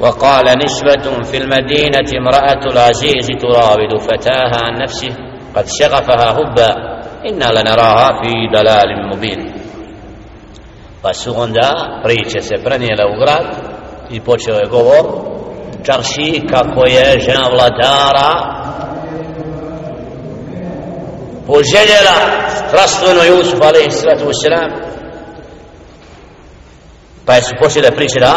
وقال نسبة في المدينة امرأة العزيز تراود فتاها عن نفسه قد شغفها هبا إنا لنراها في دلال مبين pa su onda priče se prenijele u grad i počeo je govor čarši kako je žena vladara poželjela strastveno Jusuf alaihi sallatu wasalam pa su počele priče da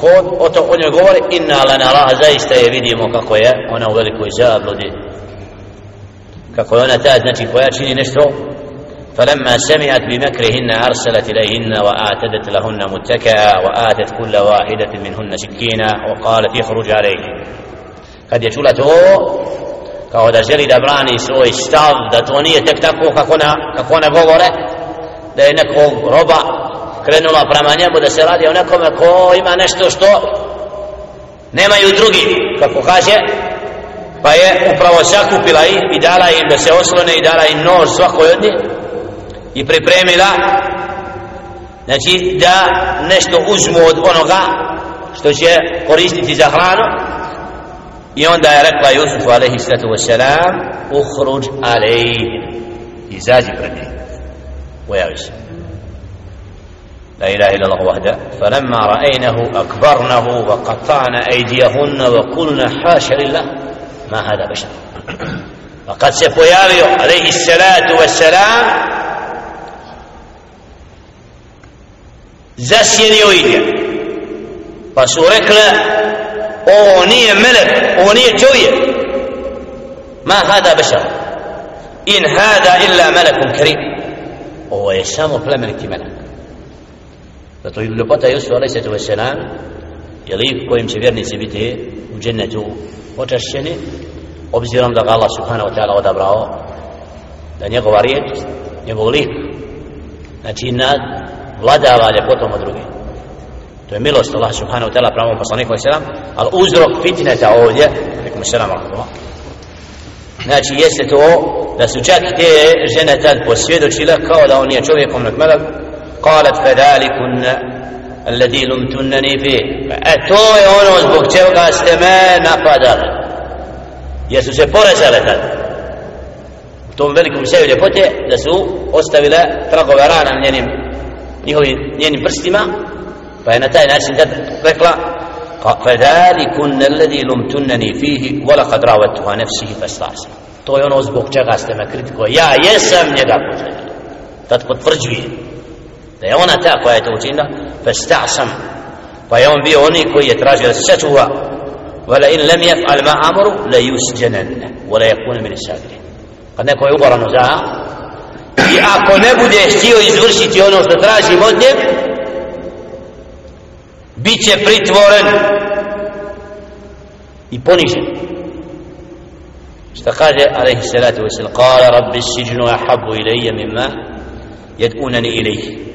ko o to o njoj govori inna lana raha zaista je vidimo kako je ona u velikoj zabludi kako je ona ta znači koja čini nešto فلما سمعت بمكرهن أرسلت إليهن وآتدت لهن متكئا وآتت كل واحدة منهن سكينا وقالت يخرج عليه kad je čula to kao da želi da brani svoj stav da to nije tek tako kako na, kako ona govore da je nekog roba krenula prema njemu da se radi o nekome ko ima nešto što nemaju drugi. Kako kaže pa je upravo sakupila ih i dala im da se oslone i dala im nož svakoj od njih i pripremila znači da nešto uzmu od onoga što će koristiti za hranu. I onda je rekla Jusufu alaihi sallatu wassalam uhruđ alaihi izađi pred njih ujavi se. لا إله إلا الله وحده. فلما رأينه أكبرنه وقطعنا أيديهن وقلنا حاشا لله. ما هذا بشر؟ فقد سيبويالي عليه الصلاة والسلام ذا ويدي فسورك له أوني ملك أغنية جوية ما هذا بشر؟ إن هذا إلا ملك كريم. هو يسامو فلا ملك ملك. Zato je ljepota Jusuf a.s. wassalam je lik kojim će vjernici biti u džennetu počašćeni obzirom da ga Allah subhanahu wa ta'ala odabrao da njegova riječ njegov lik znači nad vladava ljepotom od drugih to je milost Allah subhanahu wa ta'ala pravom poslaniku i selam ali uzrok fitneta ovdje nekom selam znači jeste to da su čak te žene tad posvjedočile kao da on je čovjekom nek melek قالت فذلكن الذي لمتنني فيه. اتو يونو زبوك تشوغا استماء نفادر يسو سيبورا سالتان تون بلكم سيو لفوتي لسو استولا ترقو برانا من ينم برستما. فهنا تاين عشان قد رقلا فذلكن الذي لمتنني فيه ولقد راودتها نفسه فاستعصى. تو يونو زبوك تشوغا استماء كريتكو يا يسم نيجا بوزي da je ona ta koja je to učinila فاستعصم pa je on bio oni koji je tražio da se sačuva ولا إن لم يفعل ما أمره لا يسجنن ولا يكون من الساجرين kad neko je uboran za i ako ne bude htio izvršiti ono što traži od nje bit će pritvoren i ponižen šta kaže alaihi salatu wasalam kala rabbi siđnu ahabu ilaija mimma jedunani ilaih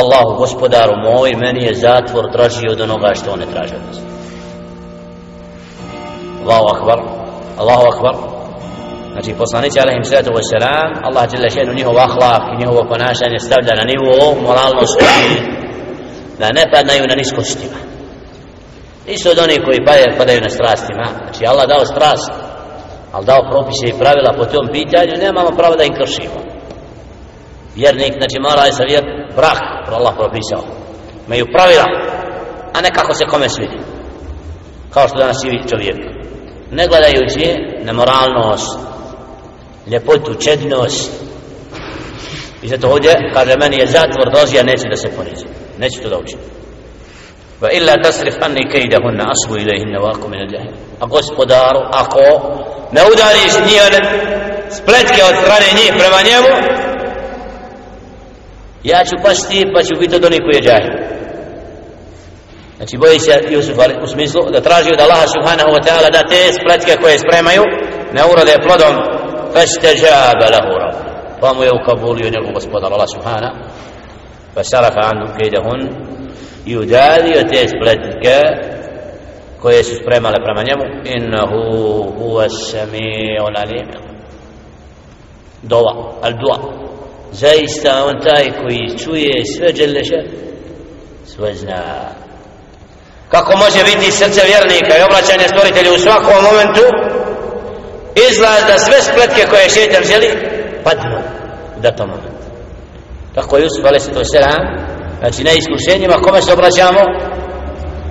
Allahu gospodaru moj meni je zatvor draži od onoga što on ne traži od nas. Allahu akbar Allahu akbar. Znači poslanici alaihim sallatu wa sallam, Allah jalla še'nu njihov ahlak i njihovo ponašanje stavlja na nivo moralnosti da ne padnaju na niskostima. Nisu od onih koji padaju, padaju na strastima. Znači Allah dao strast ali dao propise i pravila po tom pitanju nemamo pravo da im kršimo. Vjernik znači mora je sa vjer brak Allah propisao. Imaju pravila a ne kako se kome svidi kao što danas i čovjek. Ne gledajući na moralnost ljepotu, čednost. I zato ovdje kaže meni je zatvor dozi neće da se ponizi. Neće to da učini va illa tasrif anni kejdahunna asbu ilaihinna vaku min al a gospodaru ako ne udariš njene spletke od strane njih prema njemu ja ću pasti pa ću biti od onih koji je džahil znači boji se Jusuf u smislu da traži od Allaha subhanahu wa ta'ala da te spletke koje spremaju ne urode plodom فاستجاب له ربه قاموا يوكبول ينقوا gospodar Allah subhana فسرف عنهم كيدهن يدادي وتيس بلدك koje su spremale prema njemu innahu huwa samiul alim dova al dua zaista on taj koji čuje sve dželeša sve zna. Kako može biti srce vjernika i obraćanje stvoritelju u svakom momentu izlaz da sve spletke koje šeitan želi padnu u datom momentu. Tako je Jusuf a.s. znači na iskušenjima kome se obraćamo?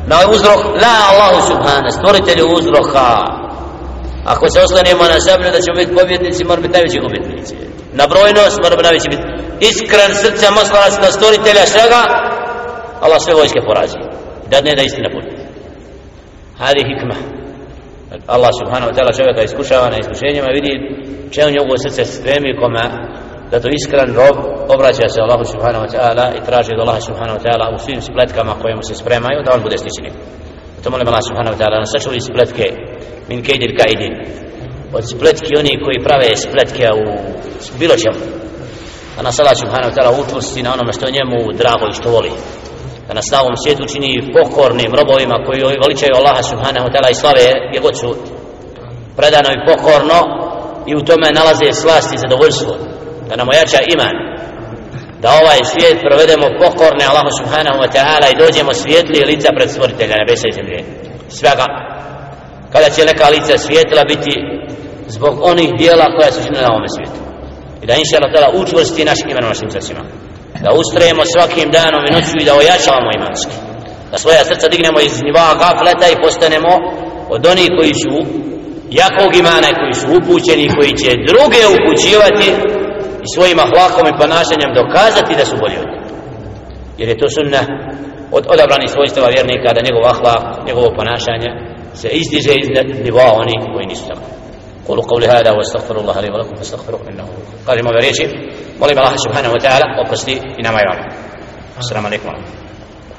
Na uzrok la Allahu subhana stvoritelju uzroka. Ako se oslanimo na sebe da ćemo biti pobjednici moramo biti najveći gubitnici na brojnost mora biti najveći biti iskren srca moslanac na stvoritelja svega. Allah sve vojske porazi. Da ne da istina bude. Hadi hikma. Allah subhanahu wa ta'ala čovjeka iskušava na iskušenjima vidi če u njegovo srce stremi kome da to iskren rob obraća se Allahu subhanahu wa ta'ala i traži od Allaha subhanahu wa ta'ala u svim spletkama koje mu se spremaju da on bude stičenik to molim Allah subhanahu wa ta'ala da nas sačuvi spletke min kejdil kaidin od spletki oni koji prave spletke u bilo čemu. Da nas Allah subhanahu wa ta'ala učvrsti na onome što njemu drago i što voli. Da nas na ovom svijetu čini pokornim robovima koji veličaju Allaha subhanahu wa ta'ala i slave gdje god su. Predano i pokorno i u tome nalaze slast i zadovoljstvo. Da nam ojača iman. Da ovaj svijet provedemo pokorne Allahu subhanahu wa ta'ala i dođemo svijetli lica pred stvoritelja nebesa i zemlje. Svega. Kada će neka lica svijetla biti zbog onih dijela koja su činila na ovom svijetu. I da inša Allah učvrsti naš iman u našim srcima. Da ustrajemo svakim danom i noću i da ojačavamo imanski. Da svoja srca dignemo iz nivoa gafleta i postanemo od onih koji su jakog imana koji su upućeni koji će druge upućivati i svojim ahlakom i ponašanjem dokazati da su bolji od jer je to sunna od odabranih svojstava vjernika da njegov ahlak, njegovo ponašanje se izdiže iz nivoa onih koji nisu tamo قولوا قولي هذا واستغفر الله لي ولكم فاستغفروه إنه قال ما بريشي ولما الله سبحانه وتعالى. وقصدي انما يعلم. السلام عليكم ورحمة الله.